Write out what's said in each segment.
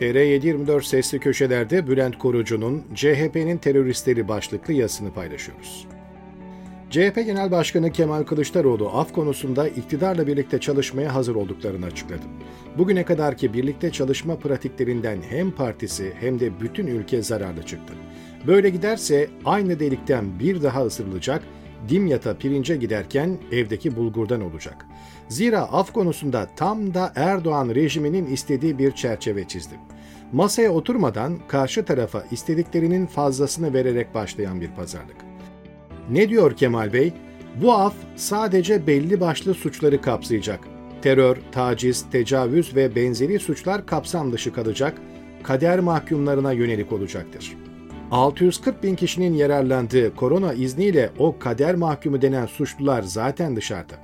TR724 sesli köşelerde Bülent Korucu'nun CHP'nin teröristleri başlıklı yazısını paylaşıyoruz. CHP Genel Başkanı Kemal Kılıçdaroğlu af konusunda iktidarla birlikte çalışmaya hazır olduklarını açıkladı. Bugüne kadarki birlikte çalışma pratiklerinden hem partisi hem de bütün ülke zararlı çıktı. Böyle giderse aynı delikten bir daha ısırılacak, dimyata pirince giderken evdeki bulgurdan olacak. Zira af konusunda tam da Erdoğan rejiminin istediği bir çerçeve çizdi. Masaya oturmadan karşı tarafa istediklerinin fazlasını vererek başlayan bir pazarlık. Ne diyor Kemal Bey? Bu af sadece belli başlı suçları kapsayacak. Terör, taciz, tecavüz ve benzeri suçlar kapsam dışı kalacak, kader mahkumlarına yönelik olacaktır. 640 bin kişinin yararlandığı korona izniyle o kader mahkumu denen suçlular zaten dışarıda.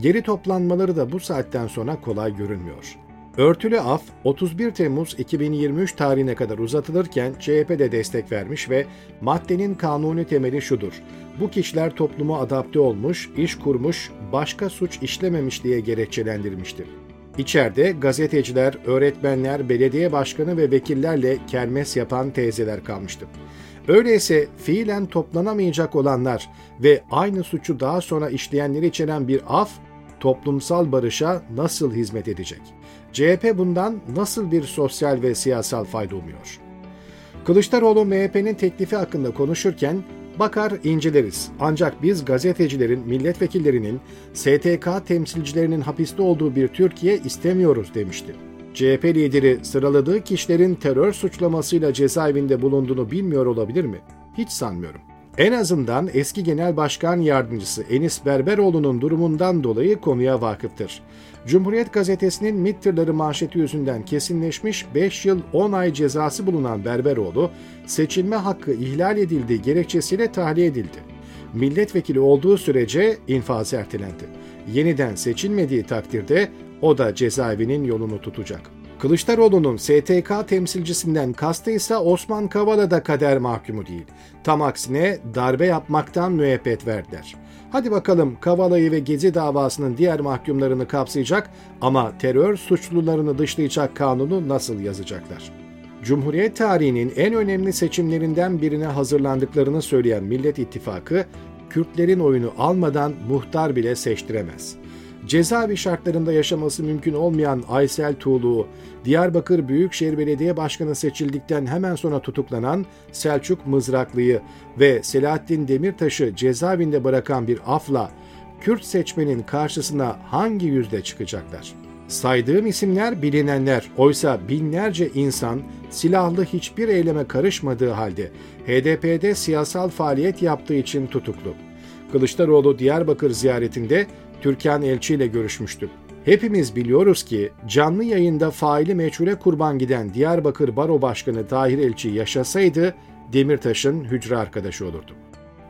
Geri toplanmaları da bu saatten sonra kolay görünmüyor. Örtülü af 31 Temmuz 2023 tarihine kadar uzatılırken CHP de destek vermiş ve maddenin kanuni temeli şudur. Bu kişiler topluma adapte olmuş, iş kurmuş, başka suç işlememiş diye gerekçelendirmiştir. İçeride gazeteciler, öğretmenler, belediye başkanı ve vekillerle kermes yapan teyzeler kalmıştı. Öyleyse fiilen toplanamayacak olanlar ve aynı suçu daha sonra işleyenleri içeren bir af toplumsal barışa nasıl hizmet edecek? CHP bundan nasıl bir sosyal ve siyasal fayda umuyor? Kılıçdaroğlu MHP'nin teklifi hakkında konuşurken bakar inceleriz. Ancak biz gazetecilerin, milletvekillerinin, STK temsilcilerinin hapiste olduğu bir Türkiye istemiyoruz demişti. CHP lideri sıraladığı kişilerin terör suçlamasıyla cezaevinde bulunduğunu bilmiyor olabilir mi? Hiç sanmıyorum. En azından eski genel başkan yardımcısı Enis Berberoğlu'nun durumundan dolayı konuya vakıftır. Cumhuriyet gazetesinin MİT manşeti yüzünden kesinleşmiş 5 yıl 10 ay cezası bulunan Berberoğlu, seçilme hakkı ihlal edildiği gerekçesiyle tahliye edildi. Milletvekili olduğu sürece infazı ertelendi. Yeniden seçilmediği takdirde o da cezaevinin yolunu tutacak. Kılıçdaroğlu'nun STK temsilcisinden kastı ise Osman Kavala da kader mahkumu değil. Tam aksine darbe yapmaktan müebbet verdiler. Hadi bakalım Kavala'yı ve Gezi davasının diğer mahkumlarını kapsayacak ama terör suçlularını dışlayacak kanunu nasıl yazacaklar? Cumhuriyet tarihinin en önemli seçimlerinden birine hazırlandıklarını söyleyen Millet İttifakı, Kürtlerin oyunu almadan muhtar bile seçtiremez cezaevi şartlarında yaşaması mümkün olmayan Aysel Tuğlu, Diyarbakır Büyükşehir Belediye Başkanı seçildikten hemen sonra tutuklanan Selçuk Mızraklı'yı ve Selahattin Demirtaş'ı cezaevinde bırakan bir afla Kürt seçmenin karşısına hangi yüzde çıkacaklar? Saydığım isimler bilinenler, oysa binlerce insan silahlı hiçbir eyleme karışmadığı halde HDP'de siyasal faaliyet yaptığı için tutuklu. Kılıçdaroğlu Diyarbakır ziyaretinde Türkan Elçi ile görüşmüştüm. Hepimiz biliyoruz ki canlı yayında faili meçhule kurban giden Diyarbakır Baro Başkanı Tahir Elçi yaşasaydı Demirtaş'ın hücre arkadaşı olurdu.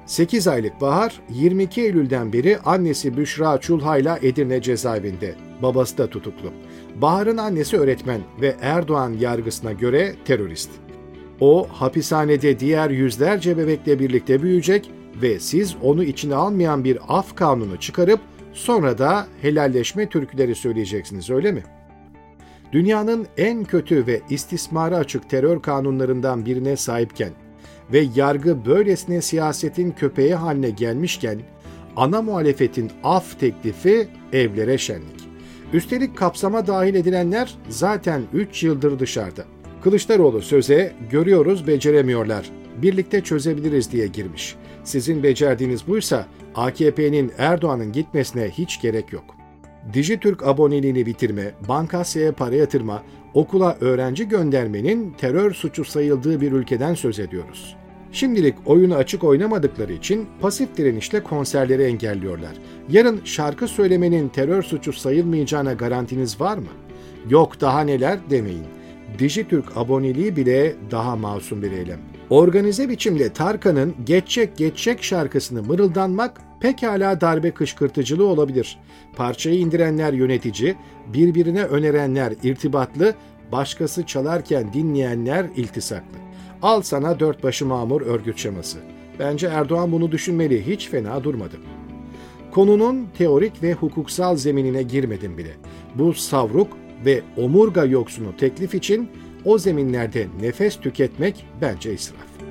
8 aylık Bahar 22 Eylül'den beri annesi Büşra Çulha'yla Edirne cezaevinde. Babası da tutuklu. Bahar'ın annesi öğretmen ve Erdoğan yargısına göre terörist. O hapishanede diğer yüzlerce bebekle birlikte büyüyecek ve siz onu içine almayan bir af kanunu çıkarıp Sonra da helalleşme türküleri söyleyeceksiniz öyle mi? Dünyanın en kötü ve istismara açık terör kanunlarından birine sahipken ve yargı böylesine siyasetin köpeği haline gelmişken ana muhalefetin af teklifi evlere şenlik. Üstelik kapsama dahil edilenler zaten 3 yıldır dışarıda. Kılıçdaroğlu söze görüyoruz beceremiyorlar. Birlikte çözebiliriz diye girmiş. Sizin becerdiğiniz buysa AKP'nin Erdoğan'ın gitmesine hiç gerek yok. Dijitürk aboneliğini bitirme, bankasyaya para yatırma, okula öğrenci göndermenin terör suçu sayıldığı bir ülkeden söz ediyoruz. Şimdilik oyunu açık oynamadıkları için pasif direnişle konserleri engelliyorlar. Yarın şarkı söylemenin terör suçu sayılmayacağına garantiniz var mı? Yok daha neler demeyin. Dijitürk aboneliği bile daha masum bir eylem. Organize biçimde Tarkan'ın Geçecek Geçecek şarkısını mırıldanmak pekala darbe kışkırtıcılığı olabilir. Parçayı indirenler yönetici, birbirine önerenler irtibatlı, başkası çalarken dinleyenler iltisaklı. Al sana dört başı mamur örgüt şeması. Bence Erdoğan bunu düşünmeli, hiç fena durmadı. Konunun teorik ve hukuksal zeminine girmedim bile. Bu savruk ve omurga yoksunu teklif için o zeminlerde nefes tüketmek bence israf.